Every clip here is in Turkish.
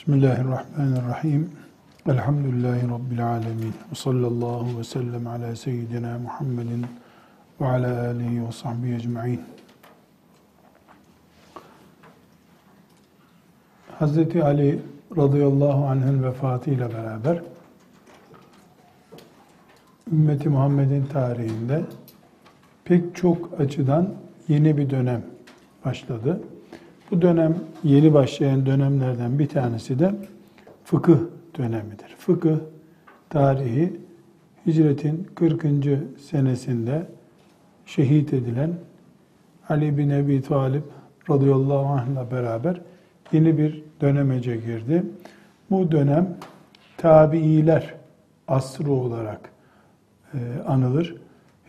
Bismillahirrahmanirrahim. Elhamdülillahi Rabbil alemin. Ve sallallahu ve sellem ala seyyidina Muhammedin ve ala alihi ve sahbihi ecma'in. Hz. Ali radıyallahu anh'ın vefatıyla beraber ümmeti Muhammed'in tarihinde pek çok açıdan yeni bir dönem başladı. Bu dönem yeni başlayan dönemlerden bir tanesi de fıkıh dönemidir. Fıkıh tarihi hicretin 40. senesinde şehit edilen Ali bin Ebi Talip radıyallahu anh'la beraber yeni bir dönemece girdi. Bu dönem tabiiler asrı olarak e, anılır.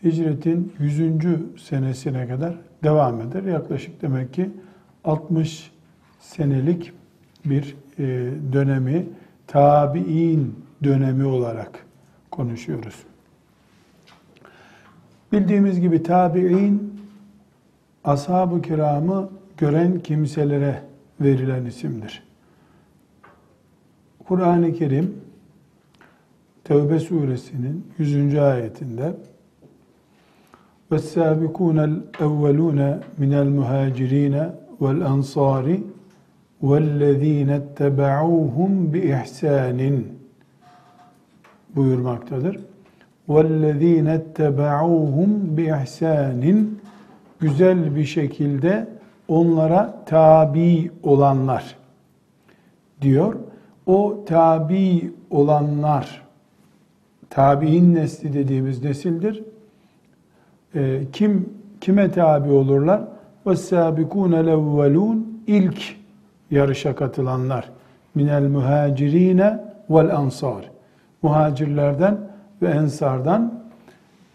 Hicretin 100. senesine kadar devam eder. Yaklaşık demek ki 60 senelik bir e, dönemi tabi'in dönemi olarak konuşuyoruz. Bildiğimiz gibi tabi'in ashab-ı kiramı gören kimselere verilen isimdir. Kur'an-ı Kerim Tevbe suresinin 100. ayetinde وَالسَّابِقُونَ الْاَوَّلُونَ مِنَ الْمُهَاجِرِينَ والأنصار والذين اتبعوهم بإحسان buyurmaktadır. وَالَّذ۪ينَ اتَّبَعُوهُمْ بِإِحْسَانٍ Güzel bir şekilde onlara tabi olanlar diyor. O tabi olanlar, tabi'in nesli dediğimiz nesildir. E, kim kime tabi olurlar? وَالسَّابِقُونَ الْاَوَّلُونَ ilk yarışa katılanlar minel muhacirine vel ansar muhacirlerden ve ensardan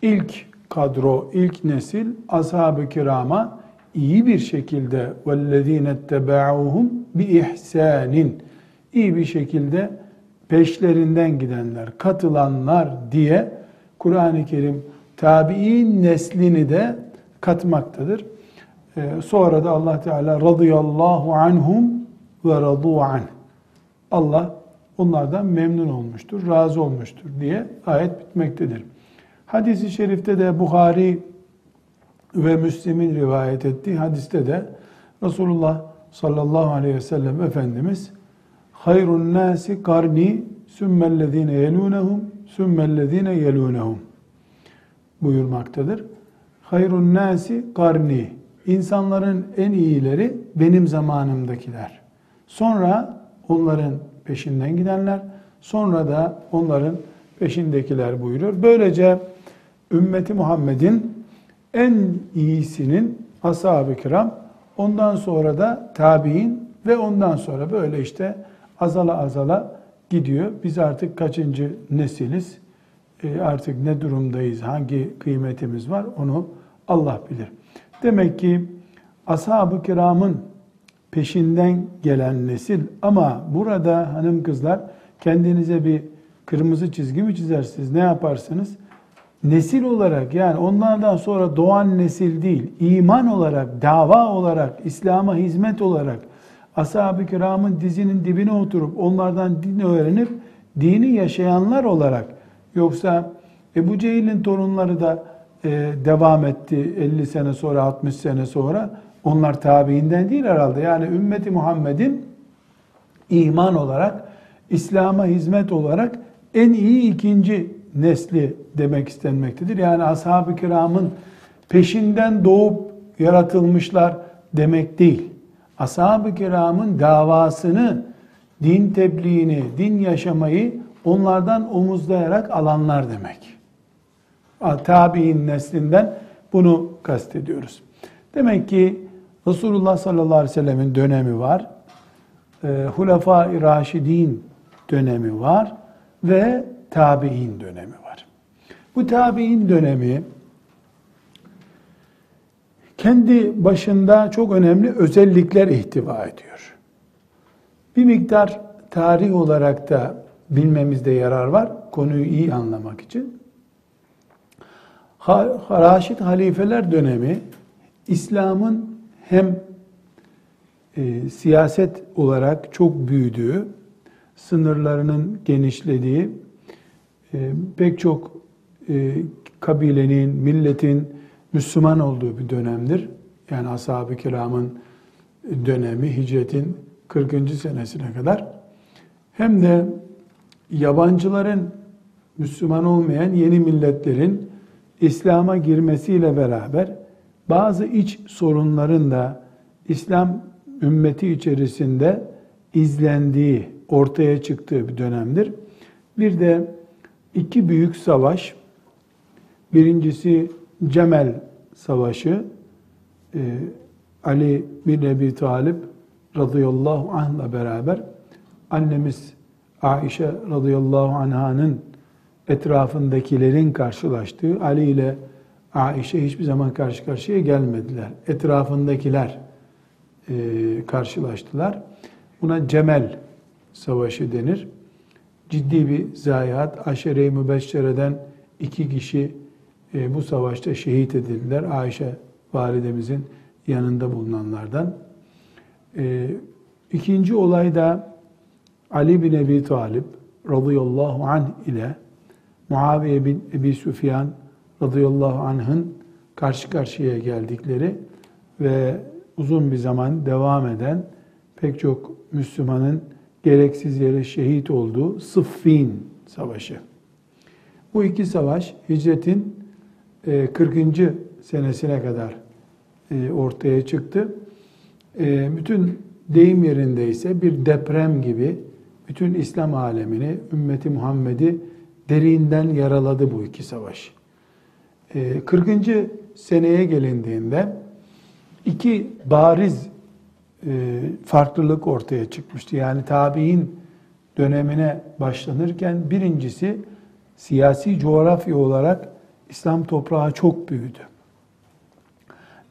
ilk kadro, ilk nesil ashab-ı kirama iyi bir şekilde وَالَّذ۪ينَ اتَّبَعُوهُمْ بِإِحْسَانٍ iyi bir şekilde peşlerinden gidenler, katılanlar diye Kur'an-ı Kerim tabi'in neslini de katmaktadır. Ee, sonra da Allah Teala radıyallahu anhum ve radu an. Allah onlardan memnun olmuştur, razı olmuştur diye ayet bitmektedir. Hadis-i şerifte de Bukhari ve Müslim'in rivayet ettiği hadiste de Resulullah sallallahu aleyhi ve sellem Efendimiz hayrun nasi karni sümmellezine yelunehum sümmellezine yelunehum buyurmaktadır. Hayrun nasi karni İnsanların en iyileri benim zamanımdakiler. Sonra onların peşinden gidenler, sonra da onların peşindekiler buyuruyor. Böylece ümmeti Muhammed'in en iyisinin ashab-ı kiram, ondan sonra da tabi'in ve ondan sonra böyle işte azala azala gidiyor. Biz artık kaçıncı nesiliz, e artık ne durumdayız, hangi kıymetimiz var onu Allah bilir. Demek ki ashab-ı kiramın peşinden gelen nesil ama burada hanım kızlar kendinize bir kırmızı çizgi mi çizersiniz ne yaparsınız? Nesil olarak yani onlardan sonra doğan nesil değil, iman olarak, dava olarak, İslam'a hizmet olarak ashab-ı kiramın dizinin dibine oturup onlardan din öğrenip dini yaşayanlar olarak yoksa Ebu Cehil'in torunları da devam etti 50 sene sonra 60 sene sonra onlar tabiinden değil herhalde. Yani ümmeti Muhammed'in iman olarak İslam'a hizmet olarak en iyi ikinci nesli demek istenmektedir. Yani ashab-ı kiramın peşinden doğup yaratılmışlar demek değil. Ashab-ı kiramın davasını, din tebliğini, din yaşamayı onlardan omuzlayarak alanlar demek tabi'in neslinden bunu kastediyoruz. Demek ki Resulullah sallallahu aleyhi ve sellemin dönemi var. E, Hulefai Raşidin dönemi var ve tabi'in dönemi var. Bu tabi'in dönemi kendi başında çok önemli özellikler ihtiva ediyor. Bir miktar tarih olarak da bilmemizde yarar var konuyu iyi anlamak için. Raşid halifeler dönemi İslam'ın hem e, siyaset olarak çok büyüdüğü sınırlarının genişlediği, e, pek çok e, kabilenin, milletin Müslüman olduğu bir dönemdir. Yani ashab-ı kiramın dönemi hicretin 40. senesine kadar. Hem de yabancıların Müslüman olmayan yeni milletlerin İslam'a girmesiyle beraber bazı iç sorunların da İslam ümmeti içerisinde izlendiği, ortaya çıktığı bir dönemdir. Bir de iki büyük savaş, birincisi Cemel Savaşı, ee, Ali bin Ebi Talip radıyallahu anh'la beraber annemiz Aişe radıyallahu anh'ın etrafındakilerin karşılaştığı Ali ile Aişe hiçbir zaman karşı karşıya gelmediler. Etrafındakiler e, karşılaştılar. Buna Cemel Savaşı denir. Ciddi bir zayiat. Aşere-i Mübeşşere'den iki kişi e, bu savaşta şehit edildiler. Ayşe validemizin yanında bulunanlardan. E, ikinci olay da Ali bin Ebi Talip radıyallahu anh ile Muaviye bin Ebi Süfyan radıyallahu anh'ın karşı karşıya geldikleri ve uzun bir zaman devam eden pek çok Müslümanın gereksiz yere şehit olduğu Sıffin Savaşı. Bu iki savaş hicretin 40. E, senesine kadar e, ortaya çıktı. E, bütün deyim yerinde ise bir deprem gibi bütün İslam alemini, ümmeti Muhammed'i derinden yaraladı bu iki savaş. 40. seneye gelindiğinde iki bariz farklılık ortaya çıkmıştı. Yani tabi'in dönemine başlanırken birincisi siyasi coğrafya olarak İslam toprağı çok büyüdü.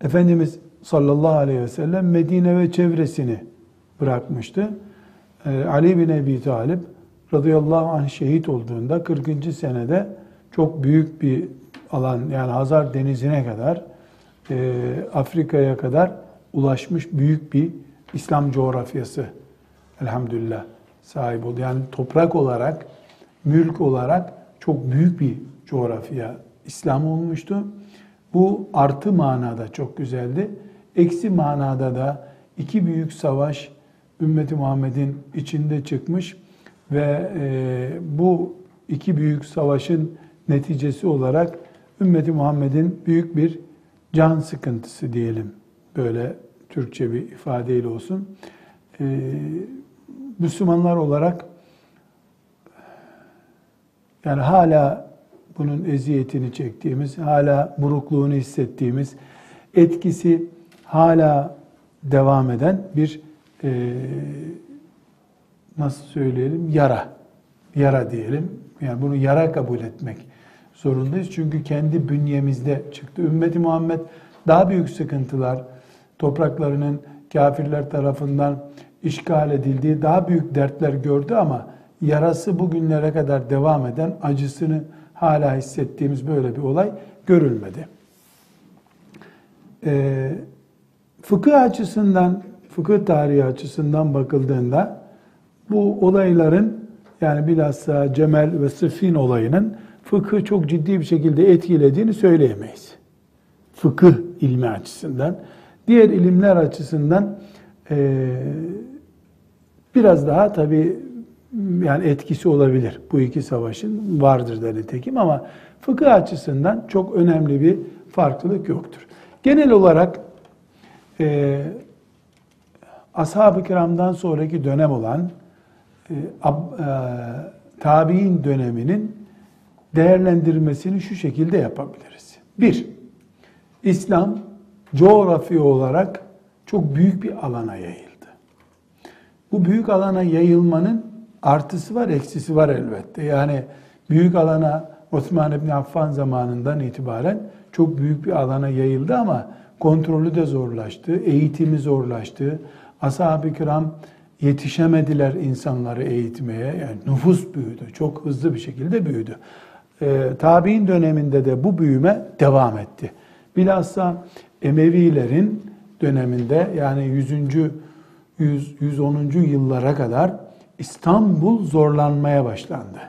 Efendimiz sallallahu aleyhi ve sellem Medine ve çevresini bırakmıştı. Ee, Ali bin Ebi Talip radıyallahu anh şehit olduğunda 40. senede çok büyük bir alan yani Hazar Denizi'ne kadar e, Afrika'ya kadar ulaşmış büyük bir İslam coğrafyası elhamdülillah sahip oldu. Yani toprak olarak, mülk olarak çok büyük bir coğrafya İslam olmuştu. Bu artı manada çok güzeldi. Eksi manada da iki büyük savaş ümmeti Muhammed'in içinde çıkmış ve e, bu iki büyük savaşın neticesi olarak ümmeti Muhammed'in büyük bir can sıkıntısı diyelim. Böyle Türkçe bir ifadeyle olsun. E, Müslümanlar olarak yani hala bunun eziyetini çektiğimiz, hala burukluğunu hissettiğimiz, etkisi hala devam eden bir e, nasıl söyleyelim yara, yara diyelim. Yani bunu yara kabul etmek zorundayız. Çünkü kendi bünyemizde çıktı. Ümmeti Muhammed daha büyük sıkıntılar, topraklarının kafirler tarafından işgal edildiği daha büyük dertler gördü ama yarası bugünlere kadar devam eden acısını hala hissettiğimiz böyle bir olay görülmedi. Ee, fıkıh açısından, fıkıh tarihi açısından bakıldığında bu olayların yani bilhassa Cemel ve Sıffin olayının fıkıh çok ciddi bir şekilde etkilediğini söyleyemeyiz. Fıkıh ilmi açısından. Diğer ilimler açısından e, biraz daha tabi yani etkisi olabilir. Bu iki savaşın vardır da nitekim ama fıkıh açısından çok önemli bir farklılık yoktur. Genel olarak e, ashab-ı kiramdan sonraki dönem olan tabi'in döneminin değerlendirmesini şu şekilde yapabiliriz. Bir, İslam coğrafi olarak çok büyük bir alana yayıldı. Bu büyük alana yayılmanın artısı var, eksisi var elbette. Yani büyük alana Osman İbni Affan zamanından itibaren çok büyük bir alana yayıldı ama kontrolü de zorlaştı, eğitimi zorlaştı. Ashab-ı kiram yetişemediler insanları eğitmeye. Yani nüfus büyüdü, çok hızlı bir şekilde büyüdü. Ee, tabi'in döneminde de bu büyüme devam etti. Bilhassa Emevilerin döneminde yani 100. 100, 110. yıllara kadar İstanbul zorlanmaya başlandı.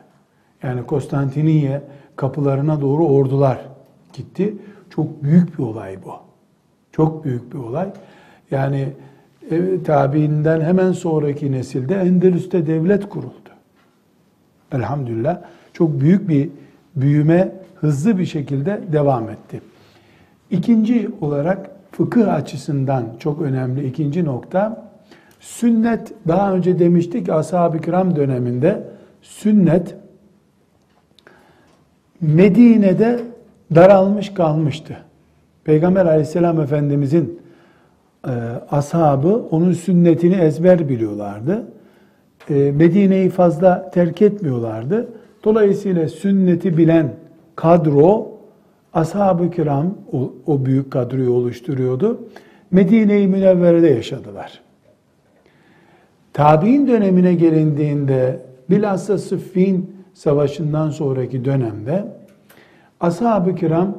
Yani Konstantiniye kapılarına doğru ordular gitti. Çok büyük bir olay bu. Çok büyük bir olay. Yani e, tabiinden hemen sonraki nesilde Endülüs'te devlet kuruldu. Elhamdülillah çok büyük bir büyüme hızlı bir şekilde devam etti. İkinci olarak fıkıh açısından çok önemli ikinci nokta sünnet daha önce demiştik ashab-ı kiram döneminde sünnet Medine'de daralmış kalmıştı. Peygamber aleyhisselam efendimizin e, ashabı onun sünnetini ezber biliyorlardı. E, Medine'yi fazla terk etmiyorlardı. Dolayısıyla sünneti bilen kadro ashab-ı kiram o, o büyük kadroyu oluşturuyordu. Medine-i Münevvere'de yaşadılar. Tabi'in dönemine gelindiğinde bilhassa Sıffin Savaşı'ndan sonraki dönemde ashab-ı kiram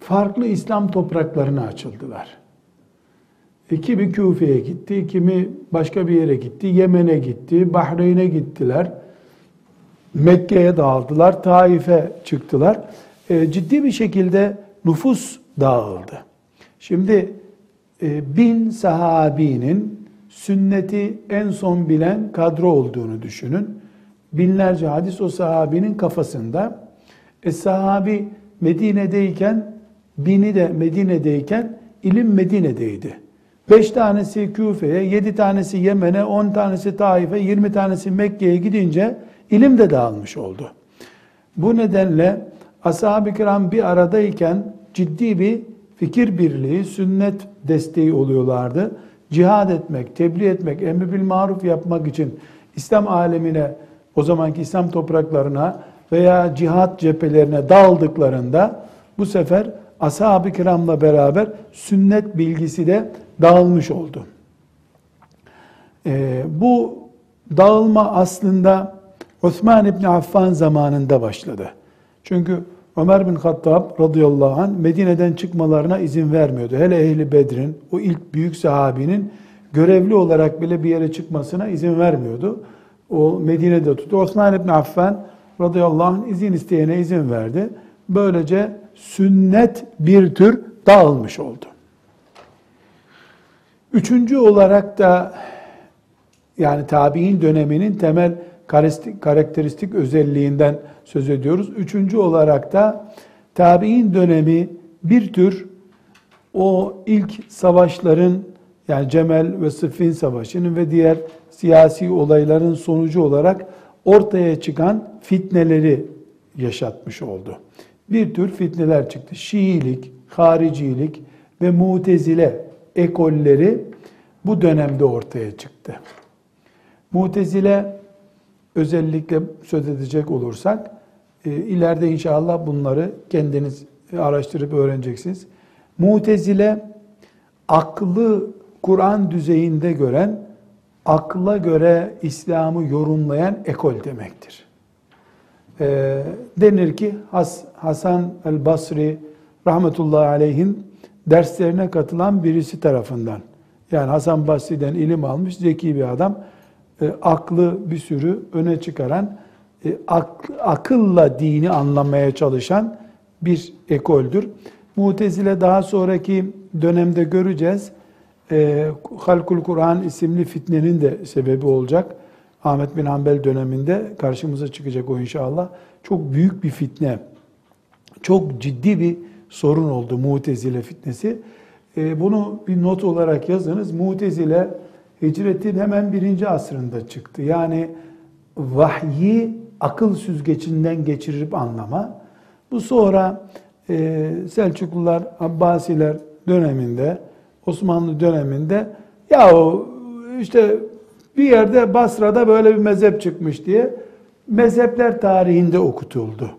farklı İslam topraklarına açıldılar. E, kimi Küfe'ye gitti, kimi başka bir yere gitti, Yemen'e gitti, Bahreyn'e gittiler, Mekke'ye dağıldılar, Taif'e çıktılar. E, ciddi bir şekilde nüfus dağıldı. Şimdi e, bin sahabinin sünneti en son bilen kadro olduğunu düşünün. Binlerce hadis o sahabinin kafasında. E sahabi Medine'deyken, bini de Medine'deyken ilim Medine'deydi. Beş tanesi Küfe'ye, yedi tanesi Yemen'e, on tanesi Taif'e, yirmi tanesi Mekke'ye gidince ilim de dağılmış oldu. Bu nedenle ashab-ı kiram bir aradayken ciddi bir fikir birliği, sünnet desteği oluyorlardı. Cihad etmek, tebliğ etmek, emri bil maruf yapmak için İslam alemine, o zamanki İslam topraklarına veya cihat cephelerine daldıklarında bu sefer ashab-ı kiramla beraber sünnet bilgisi de dağılmış oldu. Ee, bu dağılma aslında Osman İbni Affan zamanında başladı. Çünkü Ömer bin Hattab radıyallahu anh Medine'den çıkmalarına izin vermiyordu. Hele ehli Bedir'in, o ilk büyük sahabinin görevli olarak bile bir yere çıkmasına izin vermiyordu. O Medine'de tuttu. Osman İbni Affan radıyallahu anh izin isteyene izin verdi. Böylece sünnet bir tür dağılmış oldu. Üçüncü olarak da yani tabi'in döneminin temel karakteristik özelliğinden söz ediyoruz. Üçüncü olarak da tabi'in dönemi bir tür o ilk savaşların yani Cemel ve Sıffin Savaşı'nın ve diğer siyasi olayların sonucu olarak ortaya çıkan fitneleri yaşatmış oldu. Bir tür fitneler çıktı. Şiilik, haricilik ve mutezile ekolleri bu dönemde ortaya çıktı. Mutezile özellikle söz edecek olursak e, ileride inşallah bunları kendiniz araştırıp öğreneceksiniz. Mutezile aklı Kur'an düzeyinde gören, akla göre İslam'ı yorumlayan ekol demektir. E, denir ki Has, Hasan el-Basri rahmetullahi aleyhin derslerine katılan birisi tarafından yani Hasan Basri'den ilim almış zeki bir adam e, aklı bir sürü öne çıkaran e, ak, akılla dini anlamaya çalışan bir ekoldür. Mutezile daha sonraki dönemde göreceğiz. E, Halkul Kur'an isimli fitnenin de sebebi olacak. Ahmet bin Hanbel döneminde karşımıza çıkacak o inşallah. Çok büyük bir fitne, çok ciddi bir sorun oldu Mutezile fitnesi. E, bunu bir not olarak yazınız. Mutezile hicretin hemen birinci asrında çıktı. Yani vahyi akıl süzgecinden geçirip anlama. Bu sonra e, Selçuklular, Abbasiler döneminde, Osmanlı döneminde ya o işte bir yerde Basra'da böyle bir mezhep çıkmış diye mezhepler tarihinde okutuldu.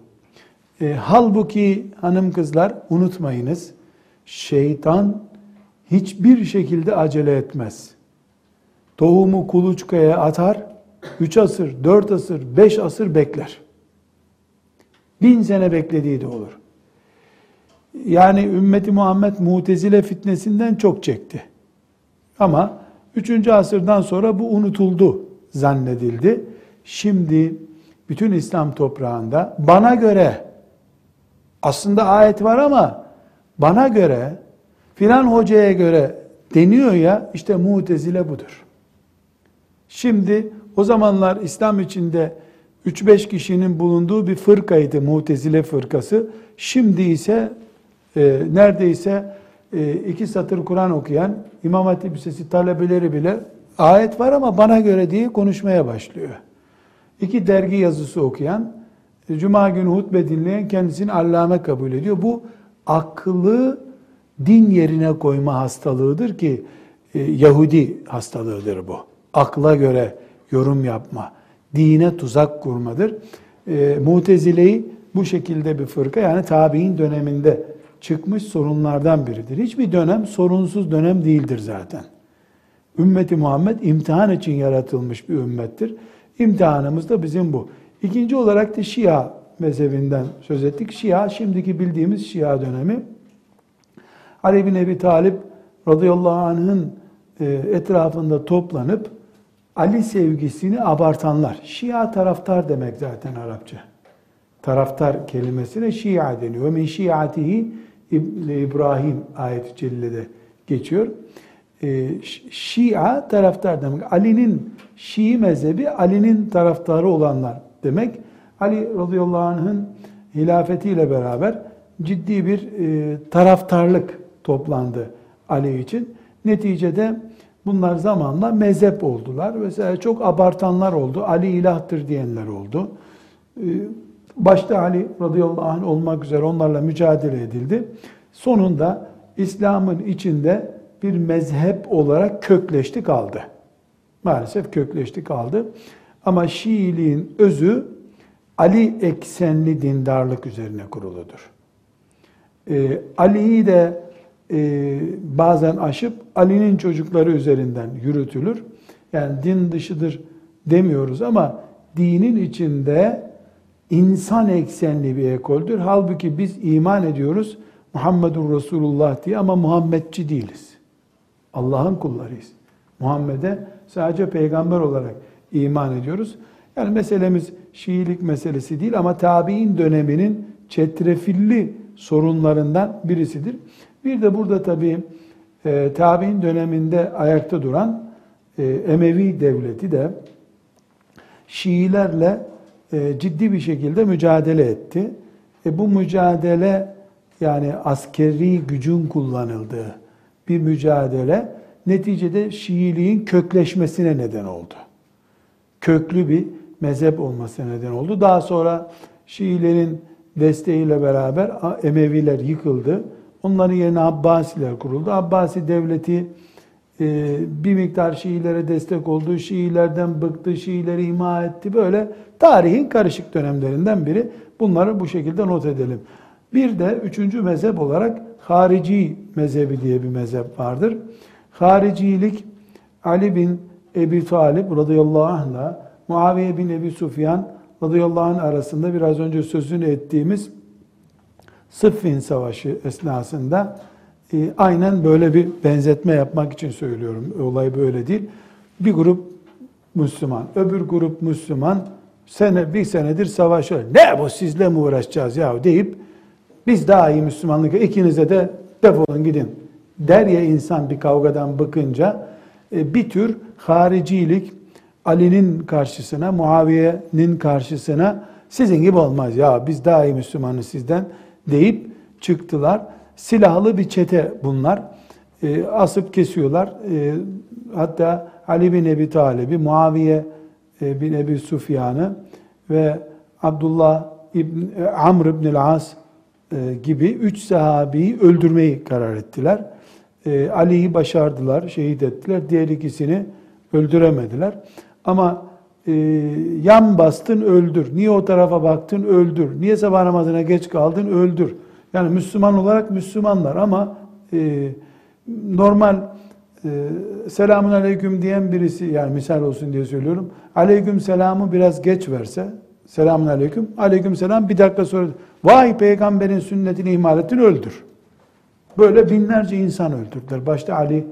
E, halbuki hanım kızlar unutmayınız şeytan hiçbir şekilde acele etmez. Tohumu kuluçkaya atar, üç asır, dört asır, beş asır bekler. Bin sene beklediği de olur. Yani ümmeti Muhammed mutezile fitnesinden çok çekti. Ama 3. asırdan sonra bu unutuldu. zannedildi. Şimdi bütün İslam toprağında bana göre aslında ayet var ama bana göre filan hocaya göre deniyor ya işte mutezile budur. Şimdi o zamanlar İslam içinde 3-5 kişinin bulunduğu bir fırkaydı mutezile fırkası. Şimdi ise e, neredeyse e, iki satır Kur'an okuyan İmam Hatip Lisesi talebeleri bile ayet var ama bana göre diye konuşmaya başlıyor. İki dergi yazısı okuyan, Cuma günü hutbe dinleyen kendisini allame kabul ediyor. Bu akıllı din yerine koyma hastalığıdır ki e, Yahudi hastalığıdır bu. Akla göre yorum yapma, dine tuzak kurmadır. E, Mutezile'yi bu şekilde bir fırka yani tabi'in döneminde çıkmış sorunlardan biridir. Hiçbir dönem sorunsuz dönem değildir zaten. Ümmeti Muhammed imtihan için yaratılmış bir ümmettir. İmtihanımız da bizim bu. İkinci olarak da Şia mezhebinden söz ettik. Şia, şimdiki bildiğimiz Şia dönemi. Ali bin Ebi Talip radıyallahu anh'ın e, etrafında toplanıp Ali sevgisini abartanlar. Şia taraftar demek zaten Arapça. Taraftar kelimesine Şia deniyor. Min şiatihi İbrahim ayet-i cellede geçiyor. Ee, Şia taraftar demek. Ali'nin Şii mezhebi Ali'nin taraftarı olanlar demek. Ali radıyallahu anh'ın hilafetiyle beraber ciddi bir e, taraftarlık toplandı Ali için. Neticede bunlar zamanla mezhep oldular. Mesela çok abartanlar oldu. Ali ilahtır diyenler oldu. E, başta Ali radıyallahu anh olmak üzere onlarla mücadele edildi. Sonunda İslam'ın içinde bir mezhep olarak kökleşti kaldı. Maalesef kökleşti kaldı. Ama Şiiliğin özü Ali eksenli dindarlık üzerine kuruludur. Ee, Ali'yi de e, bazen aşıp Ali'nin çocukları üzerinden yürütülür. Yani din dışıdır demiyoruz ama dinin içinde insan eksenli bir ekoldür. Halbuki biz iman ediyoruz Muhammedur Resulullah diye ama Muhammedçi değiliz. Allah'ın kullarıyız. Muhammed'e sadece peygamber olarak iman ediyoruz. Yani meselemiz Şiilik meselesi değil ama tabi'in döneminin çetrefilli sorunlarından birisidir. Bir de burada tabii e, tabi'in döneminde ayakta duran e, Emevi devleti de Şiilerle e, ciddi bir şekilde mücadele etti. E, bu mücadele yani askeri gücün kullanıldığı bir mücadele neticede Şiiliğin kökleşmesine neden oldu. Köklü bir mezhep olmasına neden oldu. Daha sonra Şiilerin desteğiyle beraber Emeviler yıkıldı. Onların yerine Abbasiler kuruldu. Abbasi devleti e, bir miktar Şiilere destek oldu. Şiilerden bıktı, Şiileri ima etti. Böyle tarihin karışık dönemlerinden biri. Bunları bu şekilde not edelim. Bir de üçüncü mezhep olarak harici mezhebi diye bir mezhep vardır. Haricilik Ali bin Ebi Talib radıyallahu anh'la Muaviye bin Ebi Sufyan radıyallahu anh arasında biraz önce sözünü ettiğimiz Sıffin Savaşı esnasında e, aynen böyle bir benzetme yapmak için söylüyorum. Olay böyle değil. Bir grup Müslüman, öbür grup Müslüman sene bir senedir savaşıyor. Ne bu sizle mi uğraşacağız ya deyip biz daha iyi Müslümanlık ikinize de defolun gidin der ya insan bir kavgadan bakınca bir tür haricilik Ali'nin karşısına, Muaviye'nin karşısına sizin gibi olmaz ya biz daha iyi Müslümanız sizden deyip çıktılar. Silahlı bir çete bunlar. E, asıp kesiyorlar. E, hatta Ali bin Ebi Talib'i, Muaviye e, bin Ebi Sufyan'ı ve Abdullah İbn, e, Amr ibn As e, gibi üç sahabeyi öldürmeyi karar ettiler. E, Ali'yi başardılar, şehit ettiler. Diğer ikisini öldüremediler. Ama e, yan bastın öldür. Niye o tarafa baktın öldür. Niye sabah namazına geç kaldın öldür. Yani Müslüman olarak Müslümanlar ama e, normal e, selamun aleyküm diyen birisi yani misal olsun diye söylüyorum. Aleyküm selamı biraz geç verse selamun aleyküm. Aleyküm selam bir dakika sonra vay peygamberin sünnetini ihmal ettin öldür. Böyle binlerce insan öldürdüler. Başta Ali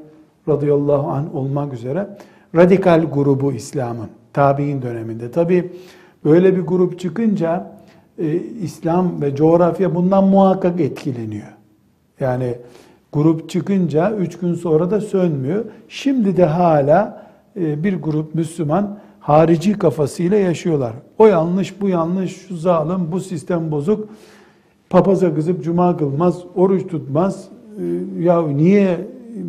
radıyallahu anh olmak üzere radikal grubu İslam'ın tabi'in döneminde. Tabi böyle bir grup çıkınca e, İslam ve coğrafya bundan muhakkak etkileniyor. Yani grup çıkınca üç gün sonra da sönmüyor. Şimdi de hala e, bir grup Müslüman harici kafasıyla yaşıyorlar. O yanlış, bu yanlış, şu zalim, bu sistem bozuk. Papaza kızıp cuma kılmaz, oruç tutmaz. E, ya niye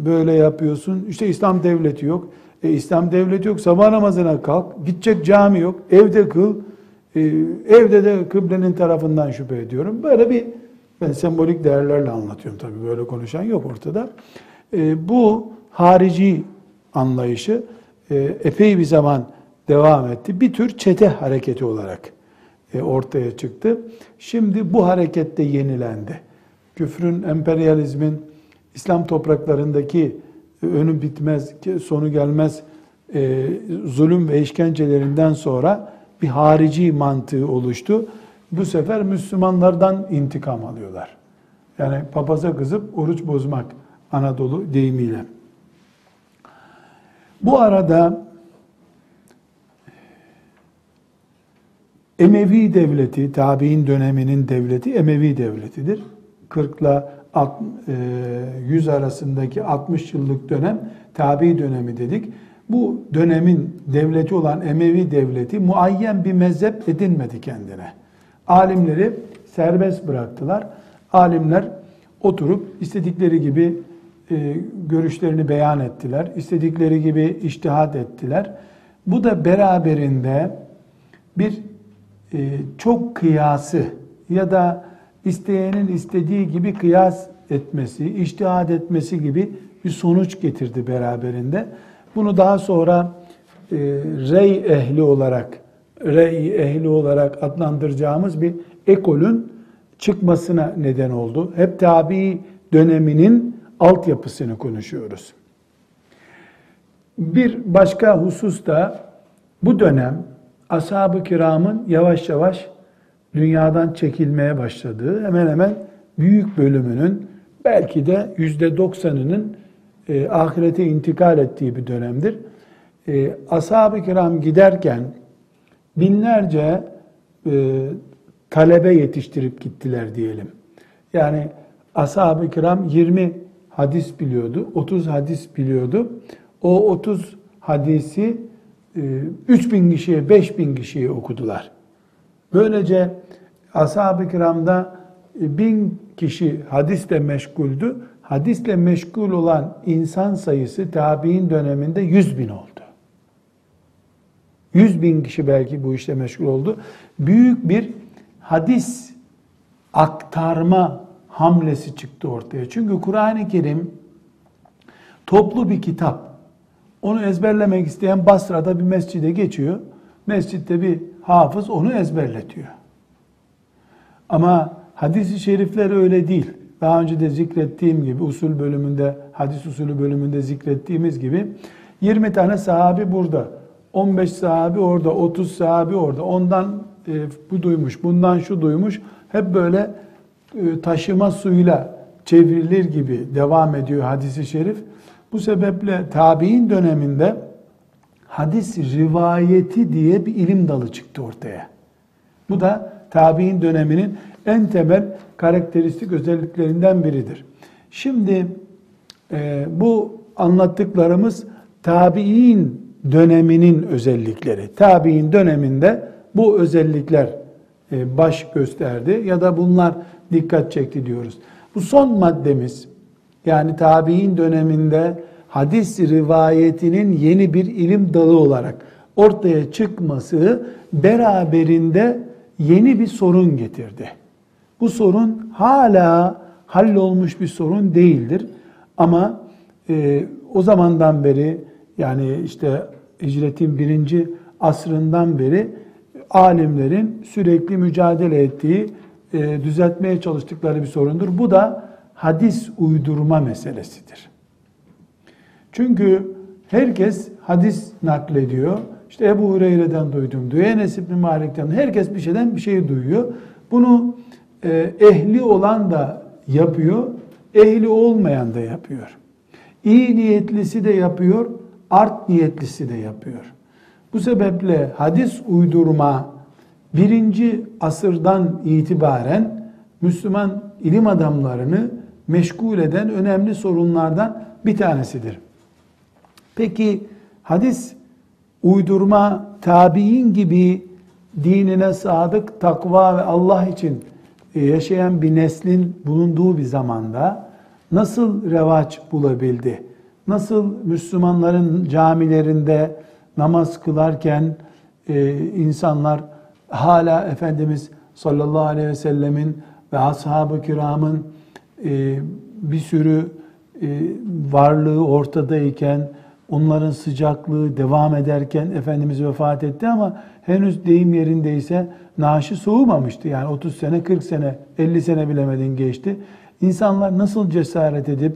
böyle yapıyorsun? İşte İslam devleti yok. E, İslam devleti yok. Sabah namazına kalk. Gidecek cami yok. Evde kıl. E, evde de kıblenin tarafından şüphe ediyorum. Böyle bir ben sembolik değerlerle anlatıyorum tabii. Böyle konuşan yok ortada. E, bu harici anlayışı e, epey bir zaman devam etti. Bir tür çete hareketi olarak ortaya çıktı. Şimdi bu harekette yenilendi. Küfrün, emperyalizmin, İslam topraklarındaki e, önü bitmez, sonu gelmez e, zulüm ve işkencelerinden sonra bir harici mantığı oluştu. Bu sefer Müslümanlardan intikam alıyorlar. Yani papaza kızıp oruç bozmak Anadolu deyimiyle. Bu arada Emevi devleti, tabi'in döneminin devleti Emevi devletidir. 40 ile 100 arasındaki 60 yıllık dönem tabi dönemi dedik. Bu dönemin devleti olan Emevi devleti muayyen bir mezhep edinmedi kendine. Alimleri serbest bıraktılar. Alimler oturup istedikleri gibi e, görüşlerini beyan ettiler. İstedikleri gibi iştihat ettiler. Bu da beraberinde bir çok kıyası ya da isteyenin istediği gibi kıyas etmesi, iştihad etmesi gibi bir sonuç getirdi beraberinde. Bunu daha sonra e, rey ehli olarak, rey ehli olarak adlandıracağımız bir ekolün çıkmasına neden oldu. Hep tabi döneminin altyapısını konuşuyoruz. Bir başka husus da bu dönem ashab-ı kiramın yavaş yavaş dünyadan çekilmeye başladığı, hemen hemen büyük bölümünün belki de yüzde doksanının e, ahirete intikal ettiği bir dönemdir. E, ashab-ı kiram giderken binlerce e, talebe yetiştirip gittiler diyelim. Yani ashab-ı kiram 20 hadis biliyordu, 30 hadis biliyordu. O 30 hadisi 3000 e, kişiye, 5000 kişiye okudular. Böylece ashab-ı kiramda e, bin kişi hadisle meşguldü. Hadisle meşgul olan insan sayısı tabi'in döneminde 100 bin oldu. 100 bin kişi belki bu işle meşgul oldu. Büyük bir hadis aktarma hamlesi çıktı ortaya. Çünkü Kur'an-ı Kerim toplu bir kitap. Onu ezberlemek isteyen Basra'da bir mescide geçiyor. Mescitte bir hafız onu ezberletiyor. Ama hadis-i şerifler öyle değil. Daha önce de zikrettiğim gibi usul bölümünde, hadis usulü bölümünde zikrettiğimiz gibi 20 tane sahabi burada, 15 sahabi orada, 30 sahabi orada. Ondan e, bu duymuş, bundan şu duymuş. Hep böyle e, taşıma suyla çevrilir gibi devam ediyor hadisi şerif. Bu sebeple tabi'in döneminde hadis rivayeti diye bir ilim dalı çıktı ortaya. Bu da tabi'in döneminin en temel karakteristik özelliklerinden biridir. Şimdi e, bu anlattıklarımız tabi'in döneminin özellikleri. Tabi'in döneminde bu özellikler e, baş gösterdi ya da bunlar dikkat çekti diyoruz. Bu son maddemiz yani tabi'in döneminde hadis rivayetinin yeni bir ilim dalı olarak ortaya çıkması beraberinde yeni bir sorun getirdi. Bu sorun hala hallolmuş bir sorun değildir. Ama e, o zamandan beri yani işte hicretin birinci asrından beri alimlerin sürekli mücadele ettiği, e, düzeltmeye çalıştıkları bir sorundur. Bu da hadis uydurma meselesidir. Çünkü herkes hadis naklediyor. İşte Ebu Hureyre'den duydum diyor. Enes İbni Malik'ten herkes bir şeyden bir şey duyuyor. Bunu e, ehli olan da yapıyor, ehli olmayan da yapıyor. İyi niyetlisi de yapıyor, art niyetlisi de yapıyor. Bu sebeple hadis uydurma birinci asırdan itibaren Müslüman ilim adamlarını meşgul eden önemli sorunlardan bir tanesidir. Peki hadis uydurma tabi'in gibi dinine sadık, takva ve Allah için e, yaşayan bir neslin bulunduğu bir zamanda nasıl revaç bulabildi? Nasıl Müslümanların camilerinde namaz kılarken e, insanlar hala Efendimiz sallallahu aleyhi ve sellemin ve ashab-ı kiramın bir sürü e, varlığı ortadayken, onların sıcaklığı devam ederken Efendimiz vefat etti ama henüz deyim yerindeyse naaşı soğumamıştı. Yani 30 sene, 40 sene, 50 sene bilemedin geçti. İnsanlar nasıl cesaret edip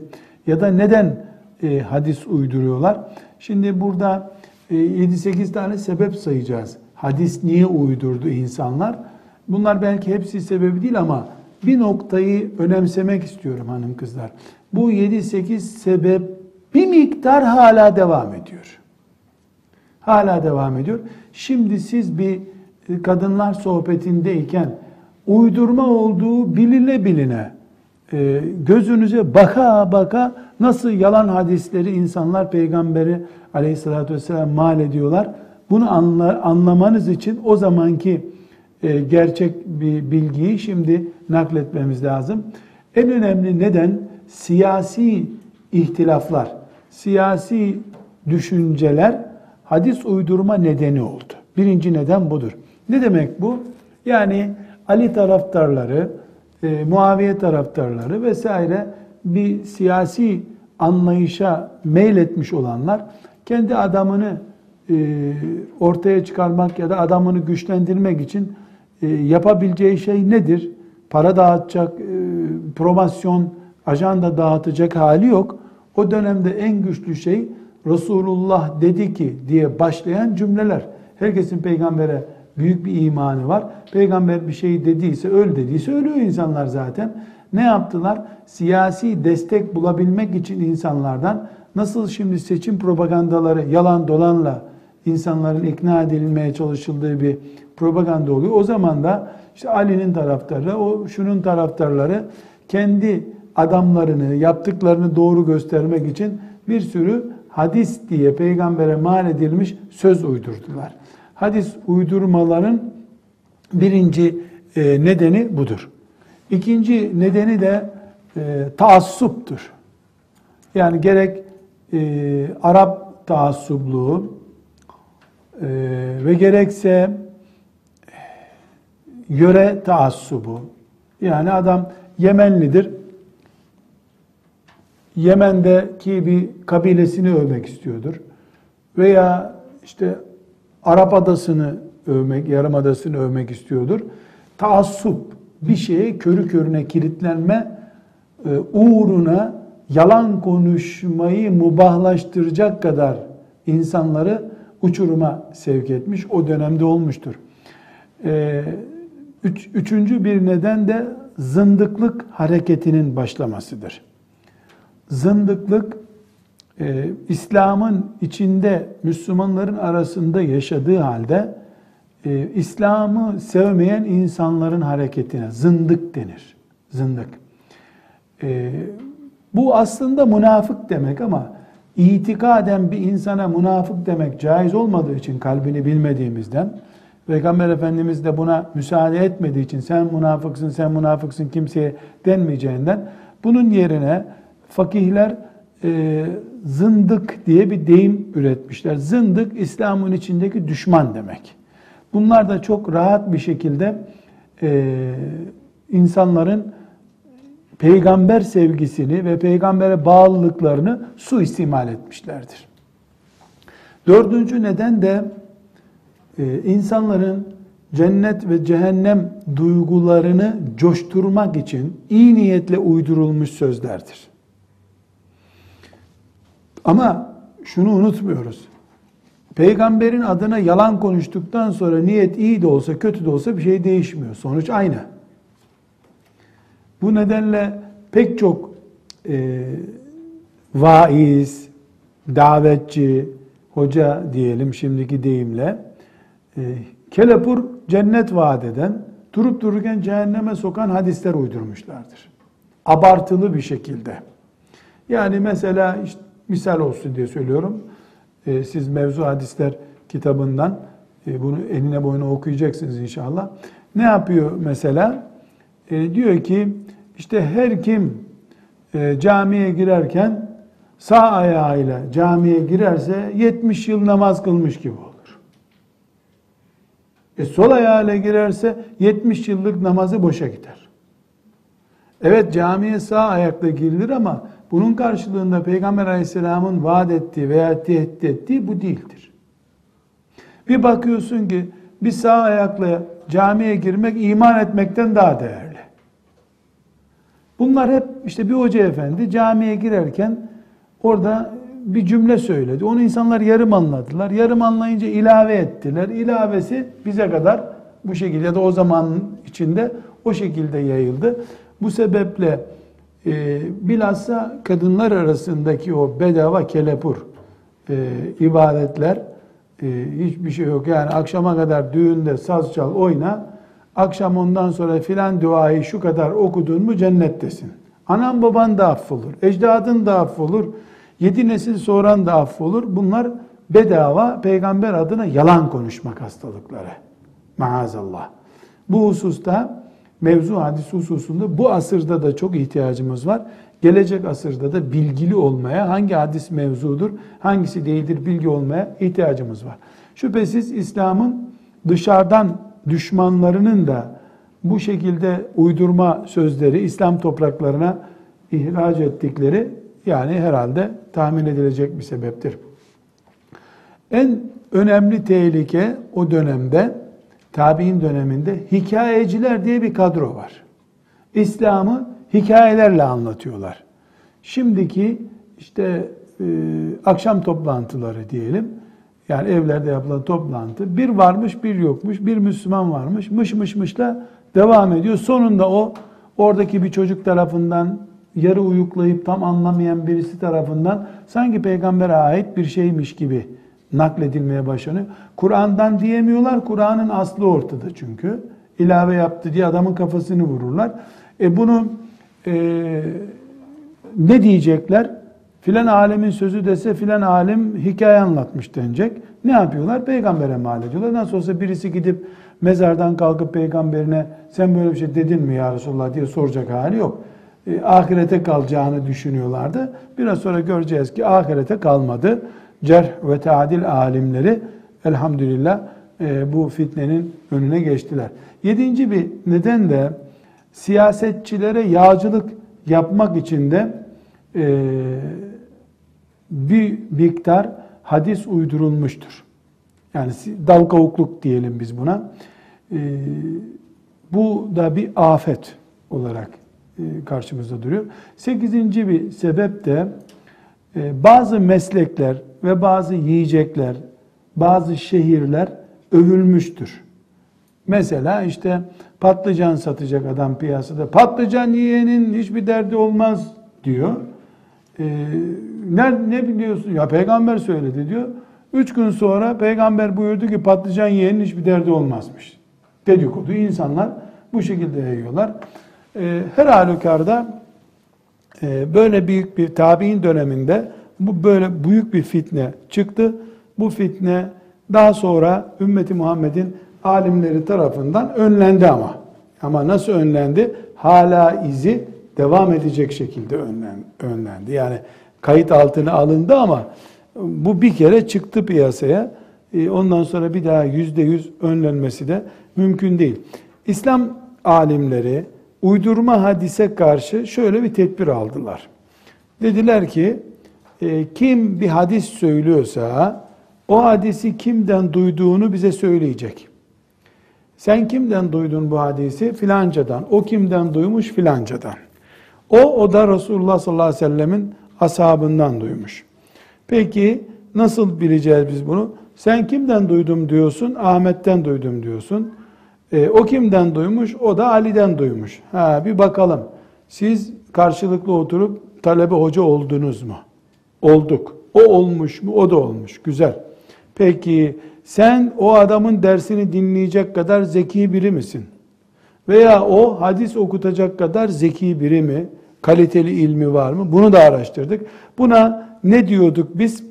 ya da neden e, hadis uyduruyorlar? Şimdi burada e, 7-8 tane sebep sayacağız. Hadis niye uydurdu insanlar? Bunlar belki hepsi sebebi değil ama bir noktayı önemsemek istiyorum hanım kızlar. Bu 7-8 sebep bir miktar hala devam ediyor. Hala devam ediyor. Şimdi siz bir kadınlar sohbetindeyken uydurma olduğu biline biline e, gözünüze baka baka nasıl yalan hadisleri insanlar peygamberi aleyhissalatü vesselam mal ediyorlar. Bunu anla, anlamanız için o zamanki e, gerçek bir bilgiyi şimdi nakletmemiz lazım. En önemli neden siyasi ihtilaflar, siyasi düşünceler hadis uydurma nedeni oldu. Birinci neden budur. Ne demek bu? Yani Ali taraftarları, e, Muaviye taraftarları vesaire bir siyasi anlayışa meyletmiş olanlar kendi adamını e, ortaya çıkarmak ya da adamını güçlendirmek için e, yapabileceği şey nedir? Para dağıtacak, e, promosyon, ajanda dağıtacak hali yok. O dönemde en güçlü şey Resulullah dedi ki diye başlayan cümleler. Herkesin peygambere büyük bir imanı var. Peygamber bir şey dediyse, öl dediyse ölüyor insanlar zaten. Ne yaptılar? Siyasi destek bulabilmek için insanlardan nasıl şimdi seçim propagandaları yalan dolanla insanların ikna edilmeye çalışıldığı bir propaganda oluyor. O zaman da işte Ali'nin taraftarı, o şunun taraftarları kendi adamlarını, yaptıklarını doğru göstermek için bir sürü hadis diye peygambere mal edilmiş söz uydurdular. Hadis uydurmaların birinci e, nedeni budur. İkinci nedeni de e, taassuptur. Yani gerek e, Arap taassubluğu e, ve gerekse yöre taassubu. Yani adam Yemenlidir. Yemen'deki bir kabilesini övmek istiyordur. Veya işte Arap adasını övmek, yarımadasını övmek istiyordur. Taassup, bir şeye körü körüne kilitlenme e, uğruna yalan konuşmayı mubahlaştıracak kadar insanları uçuruma sevk etmiş. O dönemde olmuştur. E, üç, üçüncü bir neden de zındıklık hareketinin başlamasıdır. Zındıklık e, İslam'ın içinde Müslümanların arasında yaşadığı halde e, İslam'ı sevmeyen insanların hareketine zındık denir. Zındık. E, bu aslında münafık demek ama itikaden bir insana münafık demek caiz olmadığı için kalbini bilmediğimizden Peygamber Efendimiz de buna müsaade etmediği için sen münafıksın, sen münafıksın kimseye denmeyeceğinden bunun yerine fakihler e, zındık diye bir deyim üretmişler. Zındık İslam'ın içindeki düşman demek. Bunlar da çok rahat bir şekilde e, insanların peygamber sevgisini ve peygambere bağlılıklarını suistimal etmişlerdir. Dördüncü neden de e, insanların cennet ve cehennem duygularını coşturmak için iyi niyetle uydurulmuş sözlerdir. Ama şunu unutmuyoruz. Peygamberin adına yalan konuştuktan sonra niyet iyi de olsa kötü de olsa bir şey değişmiyor. Sonuç aynı. Bu nedenle pek çok e, vaiz, davetçi, hoca diyelim şimdiki deyimle kelepur cennet vaat eden, durup dururken cehenneme sokan hadisler uydurmuşlardır. Abartılı bir şekilde. Yani mesela işte misal olsun diye söylüyorum. E, siz mevzu hadisler kitabından e, bunu eline boyuna okuyacaksınız inşallah. Ne yapıyor mesela? E, diyor ki işte her kim e, camiye girerken sağ ayağıyla camiye girerse 70 yıl namaz kılmış gibi olur. E sol ayağıyla girerse 70 yıllık namazı boşa gider. Evet camiye sağ ayakla girilir ama bunun karşılığında Peygamber Aleyhisselam'ın vaat ettiği veya tehdit ettiği bu değildir. Bir bakıyorsun ki bir sağ ayakla camiye girmek iman etmekten daha değerli. Bunlar hep işte bir hoca efendi camiye girerken orada bir cümle söyledi. Onu insanlar yarım anladılar. Yarım anlayınca ilave ettiler. İlavesi bize kadar bu şekilde ya da o zaman içinde o şekilde yayıldı. Bu sebeple e, bilhassa kadınlar arasındaki o bedava kelepur e, ibadetler e, hiçbir şey yok. Yani akşama kadar düğünde saz çal oyna akşam ondan sonra filan duayı şu kadar okudun mu cennettesin. Anan baban da affolur, ecdadın da affolur, yedi nesil soran da affolur. Bunlar bedava peygamber adına yalan konuşmak hastalıkları. Maazallah. Bu hususta mevzu hadis hususunda bu asırda da çok ihtiyacımız var. Gelecek asırda da bilgili olmaya, hangi hadis mevzudur, hangisi değildir bilgi olmaya ihtiyacımız var. Şüphesiz İslam'ın dışarıdan düşmanlarının da bu şekilde uydurma sözleri İslam topraklarına ihraç ettikleri yani herhalde tahmin edilecek bir sebeptir. En önemli tehlike o dönemde tabi'in döneminde hikayeciler diye bir kadro var. İslam'ı hikayelerle anlatıyorlar. Şimdiki işte e, akşam toplantıları diyelim yani evlerde yapılan toplantı bir varmış bir yokmuş bir Müslüman varmış mış mış mışla devam ediyor. Sonunda o oradaki bir çocuk tarafından yarı uyuklayıp tam anlamayan birisi tarafından sanki peygambere ait bir şeymiş gibi nakledilmeye başlanıyor. Kur'an'dan diyemiyorlar. Kur'an'ın aslı ortada çünkü. ilave yaptı diye adamın kafasını vururlar. E bunu e, ne diyecekler? Filan alemin sözü dese filan alim hikaye anlatmış denecek. Ne yapıyorlar? Peygambere mal ediyorlar. Nasıl olsa birisi gidip mezardan kalkıp peygamberine sen böyle bir şey dedin mi ya Resulullah diye soracak hali yok. E, ahirete kalacağını düşünüyorlardı. Biraz sonra göreceğiz ki ahirete kalmadı. Cerh ve tadil alimleri elhamdülillah e, bu fitnenin önüne geçtiler. Yedinci bir neden de siyasetçilere yağcılık yapmak için de e, bir miktar hadis uydurulmuştur. Yani dal kavukluk diyelim biz buna. E, bu da bir afet olarak karşımızda duruyor. Sekizinci bir sebep de e, bazı meslekler ve bazı yiyecekler, bazı şehirler övülmüştür. Mesela işte patlıcan satacak adam piyasada. Patlıcan yiyenin hiçbir derdi olmaz diyor. Ee, ne, ne biliyorsun? Ya peygamber söyledi diyor. Üç gün sonra peygamber buyurdu ki patlıcan yiyenin hiçbir derdi olmazmış. Dedikodu insanlar bu şekilde yayıyorlar. Ee, her halükarda e, böyle büyük bir tabi'in döneminde bu böyle büyük bir fitne çıktı. Bu fitne daha sonra ümmeti Muhammed'in alimleri tarafından önlendi ama. Ama nasıl önlendi? Hala izi devam edecek şekilde önlendi. Yani kayıt altına alındı ama bu bir kere çıktı piyasaya. E, ondan sonra bir daha yüzde yüz önlenmesi de mümkün değil. İslam alimleri uydurma hadise karşı şöyle bir tedbir aldılar. Dediler ki e, kim bir hadis söylüyorsa o hadisi kimden duyduğunu bize söyleyecek. Sen kimden duydun bu hadisi? Filancadan. O kimden duymuş? Filancadan. O, o da Resulullah sallallahu aleyhi ve sellemin ashabından duymuş. Peki nasıl bileceğiz biz bunu? Sen kimden duydum diyorsun? Ahmet'ten duydum diyorsun. E, o kimden duymuş? O da Ali'den duymuş. Ha, bir bakalım. Siz karşılıklı oturup talebe hoca oldunuz mu? Olduk. O olmuş mu? O da olmuş. Güzel. Peki sen o adamın dersini dinleyecek kadar zeki biri misin? Veya o hadis okutacak kadar zeki biri mi? Kaliteli ilmi var mı? Bunu da araştırdık. Buna ne diyorduk biz?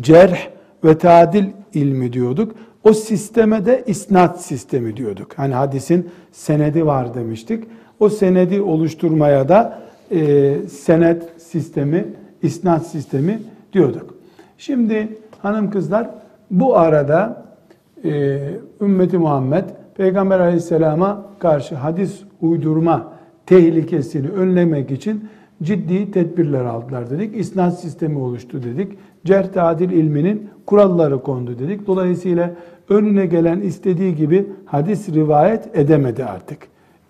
Cerh ve tadil ilmi diyorduk. O sisteme de isnat sistemi diyorduk. Hani hadisin senedi var demiştik. O senedi oluşturmaya da e, senet sistemi, isnat sistemi diyorduk. Şimdi hanım kızlar bu arada e, ümmeti Muhammed Peygamber aleyhisselama karşı hadis uydurma tehlikesini önlemek için ciddi tedbirler aldılar dedik. İsnat sistemi oluştu dedik. Cerh tadil ilminin kuralları kondu dedik. Dolayısıyla önüne gelen istediği gibi hadis rivayet edemedi artık.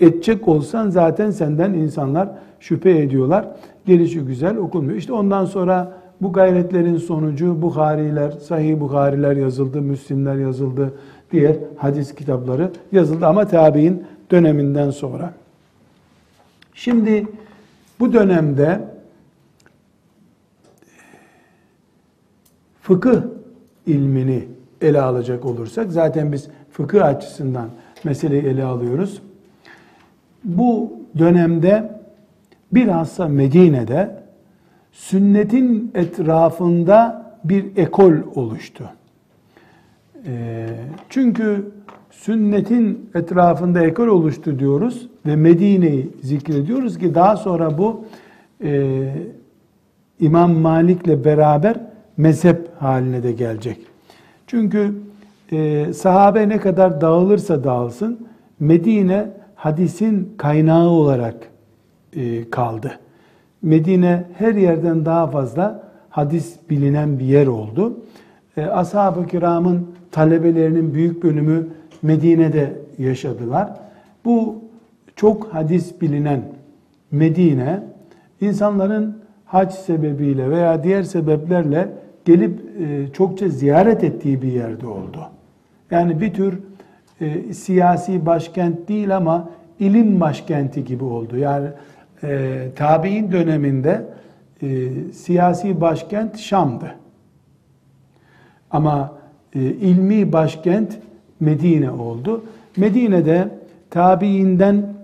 Edecek olsan zaten senden insanlar şüphe ediyorlar. Gelişi güzel okunmuyor. İşte ondan sonra bu gayretlerin sonucu Bukhariler, Sahih Bukhariler yazıldı, Müslimler yazıldı, diğer hadis kitapları yazıldı ama tabi'in döneminden sonra. Şimdi bu dönemde fıkıh ilmini ele alacak olursak zaten biz fıkıh açısından meseleyi ele alıyoruz. Bu dönemde bilhassa Medine'de sünnetin etrafında bir ekol oluştu. Ee, çünkü sünnetin etrafında ekol oluştu diyoruz ve Medine'yi zikrediyoruz ki daha sonra bu e, İmam Malik'le beraber mezhep haline de gelecek. Çünkü e, sahabe ne kadar dağılırsa dağılsın Medine hadisin kaynağı olarak e, kaldı. Medine her yerden daha fazla hadis bilinen bir yer oldu. E, Ashab-ı kiramın talebelerinin büyük bölümü Medine'de yaşadılar. Bu çok hadis bilinen Medine, insanların hac sebebiyle veya diğer sebeplerle gelip e, çokça ziyaret ettiği bir yerde oldu. Yani bir tür e, siyasi başkent değil ama ilim başkenti gibi oldu. Yani e, tabi'in döneminde siyasi başkent Şam'dı. Ama ilmi başkent Medine oldu. Medine'de tabiinden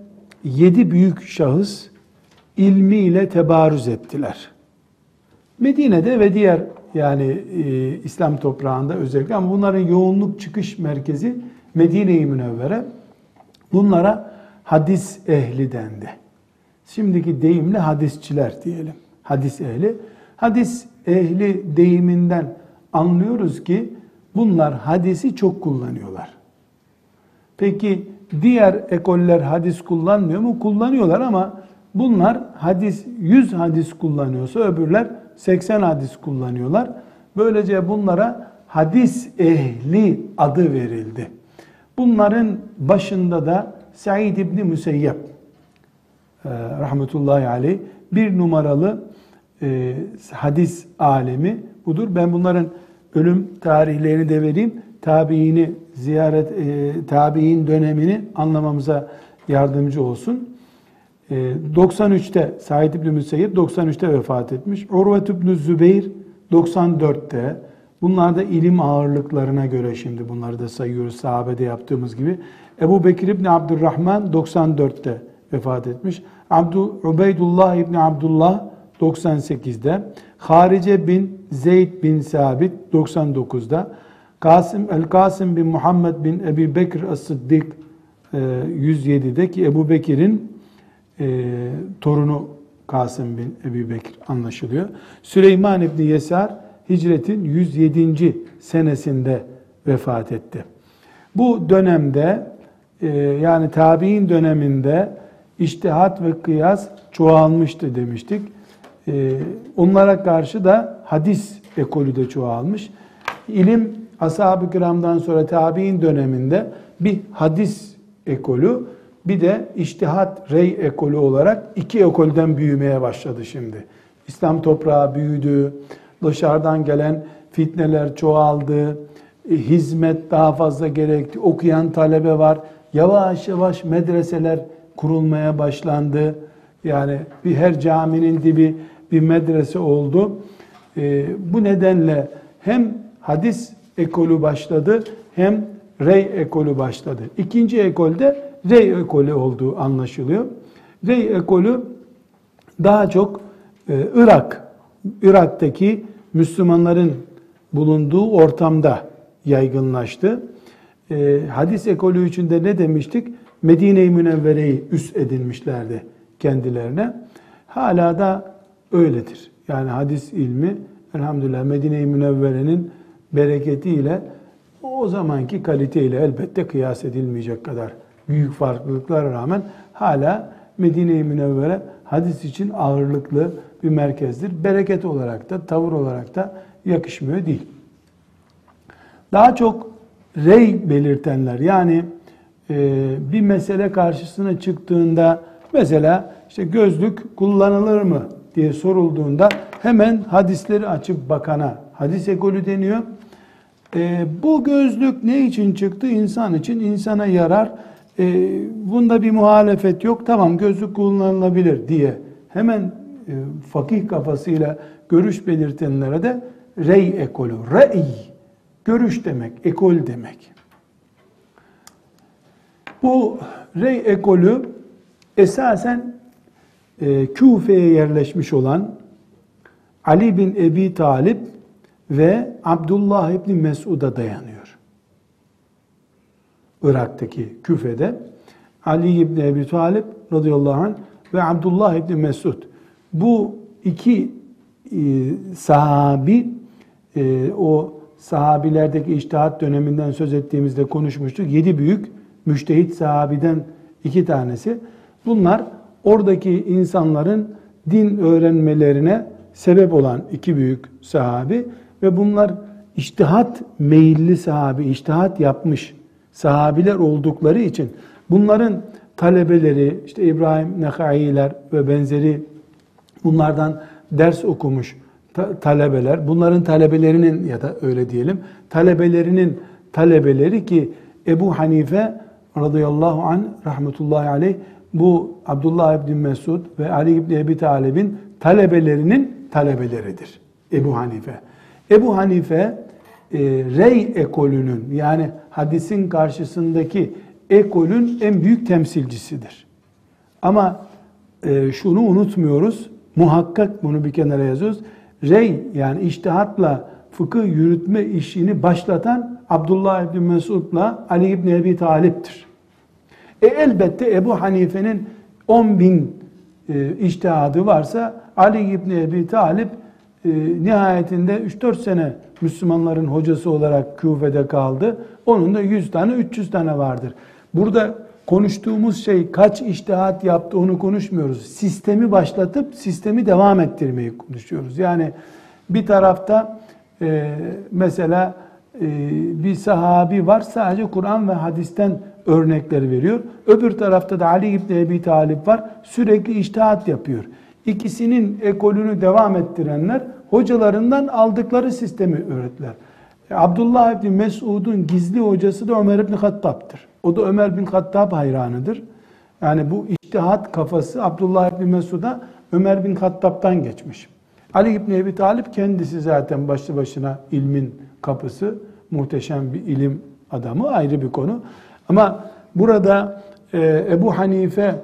yedi büyük şahıs ilmiyle tebarüz ettiler. Medine'de ve diğer yani e, İslam toprağında özellikle ama bunların yoğunluk çıkış merkezi Medine-i Münevvere. Bunlara hadis ehli dendi. Şimdiki deyimle hadisçiler diyelim. Hadis ehli. Hadis ehli deyiminden anlıyoruz ki bunlar hadisi çok kullanıyorlar. Peki diğer ekoller hadis kullanmıyor mu? Kullanıyorlar ama bunlar hadis 100 hadis kullanıyorsa öbürler 80 hadis kullanıyorlar. Böylece bunlara hadis ehli adı verildi. Bunların başında da Said İbni Müseyyep e, rahmetullahi aleyh bir numaralı e, hadis alemi budur. Ben bunların ölüm tarihlerini de vereyim. Tabiini ziyaret, e, tabiin dönemini anlamamıza yardımcı olsun. E, 93'te Said İbni Müseyyib 93'te vefat etmiş. Urvet İbni Zübeyir 94'te. Bunlar da ilim ağırlıklarına göre şimdi bunları da sayıyoruz sahabede yaptığımız gibi. Ebu Bekir İbni Abdurrahman 94'te vefat etmiş. Abdü, Ubeydullah İbni Abdullah 98'de. Harice bin Zeyd bin Sabit 99'da. Kasım El Kasım bin Muhammed bin Ebi Bekir As-Sıddık 107'de e, ki Ebu Bekir'in e, torunu Kasım bin Ebi Bekir anlaşılıyor. Süleyman İbni Yesar hicretin 107. senesinde vefat etti. Bu dönemde e, yani tabi'in döneminde iştihat ve kıyas çoğalmıştı demiştik. E, onlara karşı da hadis ekolü de çoğalmış. İlim ashab-ı kiramdan sonra tabi'in döneminde bir hadis ekolü bir de iştihat rey ekolü olarak iki ekolden büyümeye başladı şimdi. İslam toprağı büyüdü, dışarıdan gelen fitneler çoğaldı, e, hizmet daha fazla gerekti, okuyan talebe var. Yavaş yavaş medreseler kurulmaya başlandı. Yani bir her caminin dibi bir medrese oldu. E, bu nedenle hem hadis ekolü başladı hem rey ekolü başladı. İkinci ekolde rey ekolü olduğu anlaşılıyor. Rey ekolü daha çok e, Irak, Irak'taki Müslümanların bulunduğu ortamda yaygınlaştı. E, hadis ekolü içinde ne demiştik? Medine-i Münevvere'yi üst edinmişlerdi kendilerine. Hala da öyledir. Yani hadis ilmi elhamdülillah Medine-i Münevvere'nin bereketiyle o zamanki kaliteyle elbette kıyas edilmeyecek kadar büyük farklılıklara rağmen hala Medine-i Münevvere hadis için ağırlıklı bir merkezdir. Bereket olarak da, tavır olarak da yakışmıyor değil. Daha çok rey belirtenler yani e, bir mesele karşısına çıktığında mesela işte gözlük kullanılır mı diye sorulduğunda hemen hadisleri açıp bakana hadis ekolü deniyor. E, bu gözlük ne için çıktı? İnsan için, insana yarar. E, bunda bir muhalefet yok. Tamam gözlük kullanılabilir diye hemen e, fakih kafasıyla görüş belirtenlere de rey ekolü, rey, görüş demek, ekol demek. Bu rey ekolü esasen e, Küfe'ye yerleşmiş olan Ali bin Ebi Talip ve Abdullah İbni Mesud'a dayanıyor. Irak'taki Küfe'de Ali İbni Ebi Talip radıyallahu anh ve Abdullah İbni Mesud. Bu iki e, sahabi e, o sahabilerdeki iştihat döneminden söz ettiğimizde konuşmuştuk. Yedi büyük müştehit sahabiden iki tanesi. Bunlar oradaki insanların din öğrenmelerine sebep olan iki büyük sahabi ve bunlar iştihat meyilli sahabi, iştihat yapmış sahabiler oldukları için bunların talebeleri, işte İbrahim Nekai'ler ve benzeri bunlardan ders okumuş talebeler, bunların talebelerinin ya da öyle diyelim, talebelerinin talebeleri ki Ebu Hanife radıyallahu an rahmetullahi aleyh bu Abdullah ibn Mesud ve Ali ibn Ebi Talib'in talebelerinin talebeleridir. Ebu Hanife. Ebu Hanife e, rey ekolünün yani hadisin karşısındaki ekolün en büyük temsilcisidir. Ama e, şunu unutmuyoruz. Muhakkak bunu bir kenara yazıyoruz. Rey yani iştihatla fıkıh yürütme işini başlatan Abdullah ibn Mesud'la Ali ibn Ebi Talip'tir. E elbette Ebu Hanife'nin 10 bin e, iştihadı varsa Ali ibn Ebi Talip e, nihayetinde 3-4 sene Müslümanların hocası olarak Küfe'de kaldı. Onun da 100 tane 300 tane vardır. Burada konuştuğumuz şey kaç iştihat yaptı onu konuşmuyoruz. Sistemi başlatıp sistemi devam ettirmeyi konuşuyoruz. Yani bir tarafta e, mesela e, bir sahabi var sadece Kur'an ve hadisten örnekleri veriyor. Öbür tarafta da Ali İbni Ebi Talip var sürekli iştihat yapıyor. İkisinin ekolünü devam ettirenler hocalarından aldıkları sistemi öğrettiler. E, Abdullah İbni Mesud'un gizli hocası da Ömer İbni Hattab'dır. O da Ömer bin Hattab hayranıdır. Yani bu iştihat kafası Abdullah İbni Mesud'a Ömer bin Hattab'dan geçmiş. Ali İbni Ebi Talip kendisi zaten başlı başına ilmin kapısı. Muhteşem bir ilim adamı ayrı bir konu. Ama burada e, Ebu Hanife,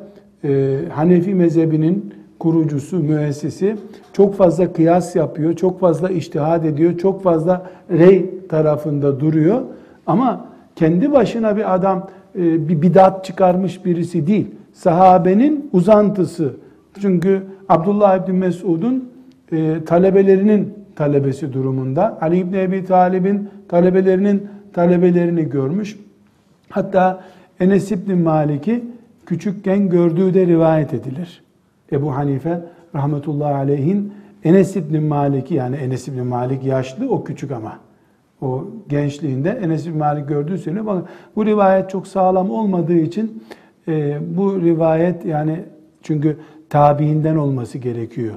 e, Hanefi mezhebinin kurucusu, müessisi çok fazla kıyas yapıyor, çok fazla iştihad ediyor, çok fazla rey tarafında duruyor. Ama kendi başına bir adam e, bir bidat çıkarmış birisi değil. Sahabenin uzantısı. Çünkü Abdullah İbni Mesud'un e, talebelerinin talebesi durumunda. Ali İbni Ebi Talib'in talebelerinin talebelerini görmüş. Hatta Enes İbni Malik'i küçükken gördüğü de rivayet edilir. Ebu Hanife rahmetullahi aleyhin Enes İbni Malik'i yani Enes İbni Malik yaşlı o küçük ama o gençliğinde Enes İbni Malik gördüğü söyleniyor. Bakın bu rivayet çok sağlam olmadığı için e, bu rivayet yani çünkü tabiinden olması gerekiyor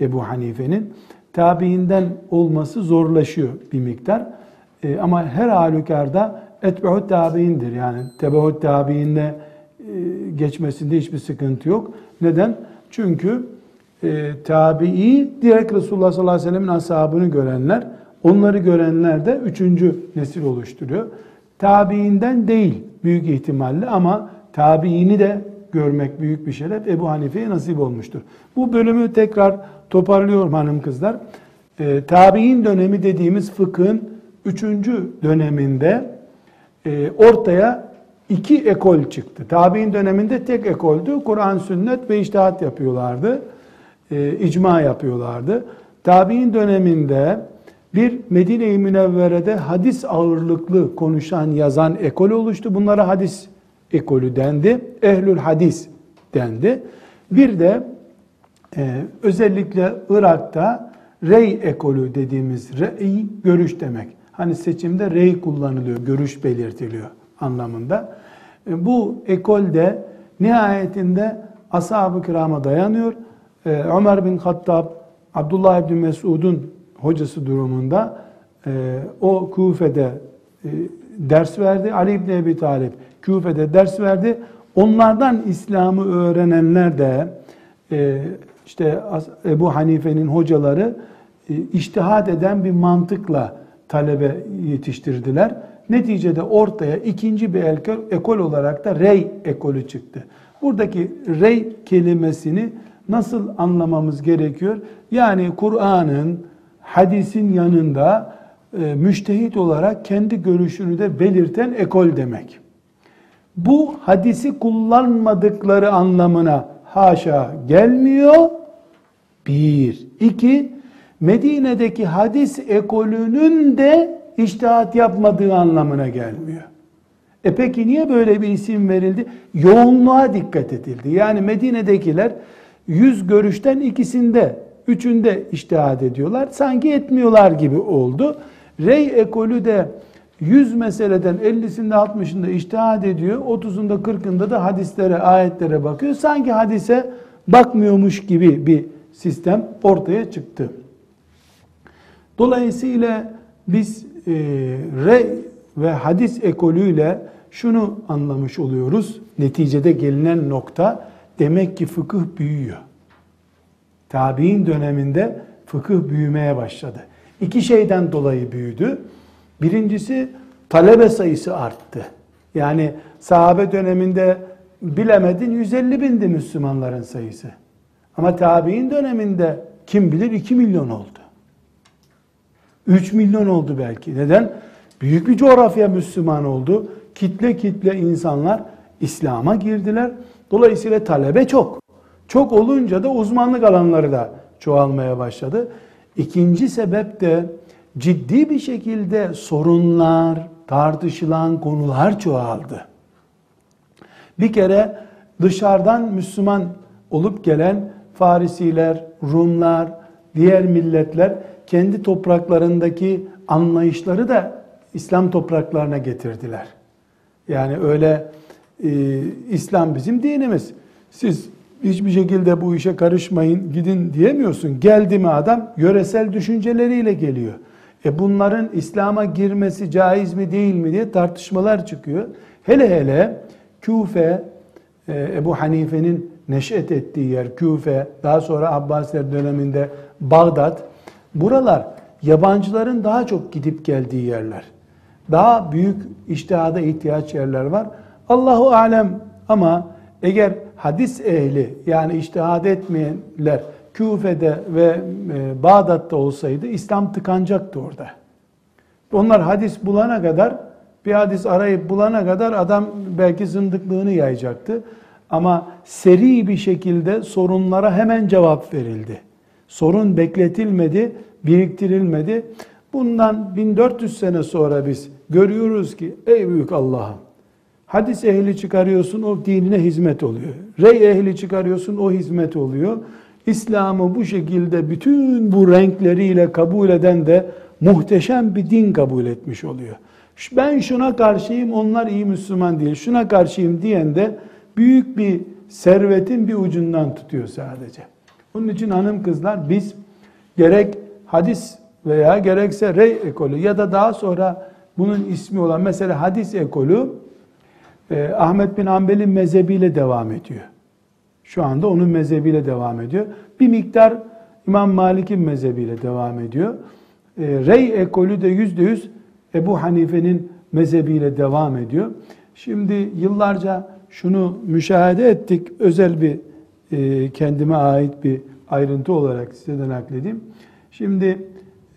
Ebu Hanife'nin. Tabiinden olması zorlaşıyor bir miktar. E, ama her halükarda etbe'ut tabiindir. Yani tebeut tabiinde e, geçmesinde hiçbir sıkıntı yok. Neden? Çünkü e, tabii direkt Resulullah sallallahu aleyhi ve sellem'in ashabını görenler Onları görenler de üçüncü nesil oluşturuyor. Tabiinden değil büyük ihtimalle ama tabiini de görmek büyük bir şeref Ebu Hanife'ye nasip olmuştur. Bu bölümü tekrar toparlıyorum hanım kızlar. E, tabi'in dönemi dediğimiz fıkhın üçüncü döneminde e, ortaya iki ekol çıktı. Tabi'in döneminde tek ekoldü. Kur'an, sünnet ve iştihat yapıyorlardı. E, icma yapıyorlardı. Tabi'in döneminde bir Medine-i Münevvere'de hadis ağırlıklı konuşan, yazan ekol oluştu. Bunlara hadis ekolü dendi. Ehlül hadis dendi. Bir de e, özellikle Irak'ta rey ekolü dediğimiz rey görüş demek. Hani seçimde rey kullanılıyor, görüş belirtiliyor anlamında. E, bu ekolde nihayetinde ashab-ı kirama dayanıyor. E, Ömer bin Hattab, Abdullah bin Mesud'un hocası durumunda e, o Kufe'de ders verdi. Ali İbni Ebi Talip Küfe'de ders verdi. Onlardan İslam'ı öğrenenler de işte Ebu Hanife'nin hocaları iştihat eden bir mantıkla talebe yetiştirdiler. Neticede ortaya ikinci bir ekol olarak da rey ekolü çıktı. Buradaki rey kelimesini nasıl anlamamız gerekiyor? Yani Kur'an'ın, hadisin yanında e, müştehit olarak kendi görüşünü de belirten ekol demek. Bu hadisi kullanmadıkları anlamına haşa gelmiyor. Bir. iki Medine'deki hadis ekolünün de iştihat yapmadığı anlamına gelmiyor. E peki niye böyle bir isim verildi? Yoğunluğa dikkat edildi. Yani Medine'dekiler yüz görüşten ikisinde, üçünde iştihat ediyorlar. Sanki etmiyorlar gibi oldu. Rey ekolü de 100 meseleden 50'sinde 60'ında iştihad ediyor. 30'unda 40'ında da hadislere, ayetlere bakıyor. Sanki hadise bakmıyormuş gibi bir sistem ortaya çıktı. Dolayısıyla biz e, re ve hadis ekolüyle şunu anlamış oluyoruz. Neticede gelinen nokta demek ki fıkıh büyüyor. Tabi'in döneminde fıkıh büyümeye başladı. İki şeyden dolayı büyüdü. Birincisi talebe sayısı arttı. Yani sahabe döneminde bilemedin 150 bindi Müslümanların sayısı. Ama tabi'in döneminde kim bilir 2 milyon oldu. 3 milyon oldu belki. Neden? Büyük bir coğrafya Müslüman oldu. Kitle kitle insanlar İslam'a girdiler. Dolayısıyla talebe çok. Çok olunca da uzmanlık alanları da çoğalmaya başladı. İkinci sebep de ciddi bir şekilde sorunlar, tartışılan konular çoğaldı. Bir kere dışarıdan Müslüman olup gelen Farisiler, Rumlar, diğer milletler kendi topraklarındaki anlayışları da İslam topraklarına getirdiler. Yani öyle e, İslam bizim dinimiz. Siz hiçbir şekilde bu işe karışmayın, gidin diyemiyorsun. Geldi mi adam yöresel düşünceleriyle geliyor. E bunların İslam'a girmesi caiz mi değil mi diye tartışmalar çıkıyor. Hele hele Küfe, e, Ebu Hanife'nin neşet ettiği yer Küfe, daha sonra Abbasiler döneminde Bağdat, buralar yabancıların daha çok gidip geldiği yerler. Daha büyük iştihada ihtiyaç yerler var. Allahu alem ama eğer hadis ehli yani iştihad etmeyenler Küfe'de ve e, Bağdat'ta olsaydı İslam tıkanacaktı orada. Onlar hadis bulana kadar bir hadis arayıp bulana kadar adam belki zındıklığını yayacaktı. Ama seri bir şekilde sorunlara hemen cevap verildi. Sorun bekletilmedi, biriktirilmedi. Bundan 1400 sene sonra biz görüyoruz ki ey büyük Allah'ım hadis ehli çıkarıyorsun o dinine hizmet oluyor. Rey ehli çıkarıyorsun o hizmet oluyor. İslam'ı bu şekilde bütün bu renkleriyle kabul eden de muhteşem bir din kabul etmiş oluyor. Ben şuna karşıyım, onlar iyi Müslüman değil. Şuna karşıyım diyen de büyük bir servetin bir ucundan tutuyor sadece. Onun için hanım kızlar biz gerek hadis veya gerekse rey ekolü ya da daha sonra bunun ismi olan mesela hadis ekolü e, Ahmet bin Ambel'in mezhebiyle devam ediyor. Şu anda onun mezhebiyle devam ediyor. Bir miktar İmam Malik'in mezhebiyle devam ediyor. E, Rey ekolü de yüzde yüz Ebu Hanife'nin mezhebiyle devam ediyor. Şimdi yıllarca şunu müşahede ettik. Özel bir kendime ait bir ayrıntı olarak size de nakledeyim. Şimdi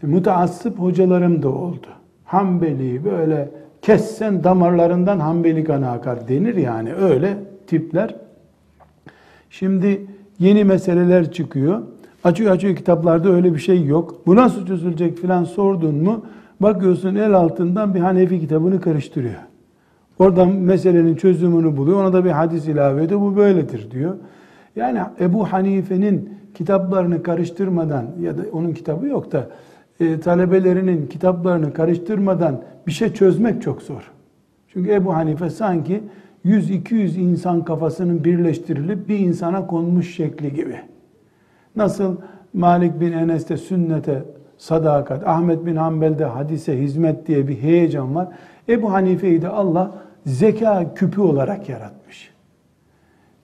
müteassıp hocalarım da oldu. Hanbeli böyle kessen damarlarından Hanbeli kanı akar denir yani öyle tipler. Şimdi yeni meseleler çıkıyor. Açıyor açıyor kitaplarda öyle bir şey yok. Bu nasıl çözülecek filan sordun mu bakıyorsun el altından bir Hanefi kitabını karıştırıyor. Oradan meselenin çözümünü buluyor. Ona da bir hadis ilave ediyor. Bu böyledir diyor. Yani Ebu Hanife'nin kitaplarını karıştırmadan ya da onun kitabı yok da e, talebelerinin kitaplarını karıştırmadan bir şey çözmek çok zor. Çünkü Ebu Hanife sanki 100-200 insan kafasının birleştirilip bir insana konmuş şekli gibi. Nasıl Malik bin Enes'te sünnete sadakat, Ahmet bin Hanbel'de hadise hizmet diye bir heyecan var. Ebu Hanife'yi de Allah zeka küpü olarak yaratmış.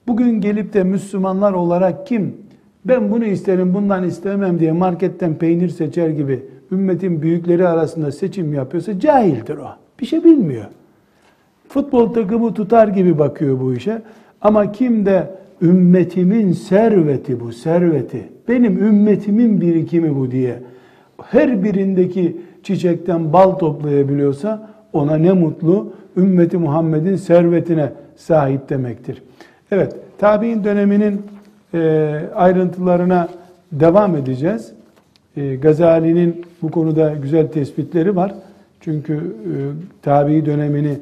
Bugün gelip de Müslümanlar olarak kim ben bunu isterim bundan istemem diye marketten peynir seçer gibi ümmetin büyükleri arasında seçim yapıyorsa cahildir o. Bir şey bilmiyor. Futbol takımı tutar gibi bakıyor bu işe. Ama kim de ümmetimin serveti bu serveti. Benim ümmetimin birikimi bu diye. Her birindeki çiçekten bal toplayabiliyorsa ona ne mutlu ümmeti Muhammed'in servetine sahip demektir. Evet, tabi'in döneminin e, ayrıntılarına devam edeceğiz. E, Gazali'nin bu konuda güzel tespitleri var. Çünkü e, tabi dönemini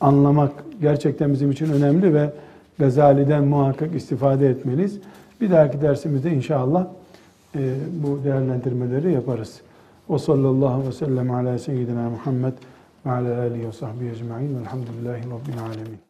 anlamak gerçekten bizim için önemli ve Gazali'den muhakkak istifade etmeliyiz. Bir dahaki dersimizde inşallah e, bu değerlendirmeleri yaparız. O sallallahu ve sellem ala seyyidina Muhammed ve ala alihi ve sahbihi ecma'in velhamdülillahi rabbil alemin.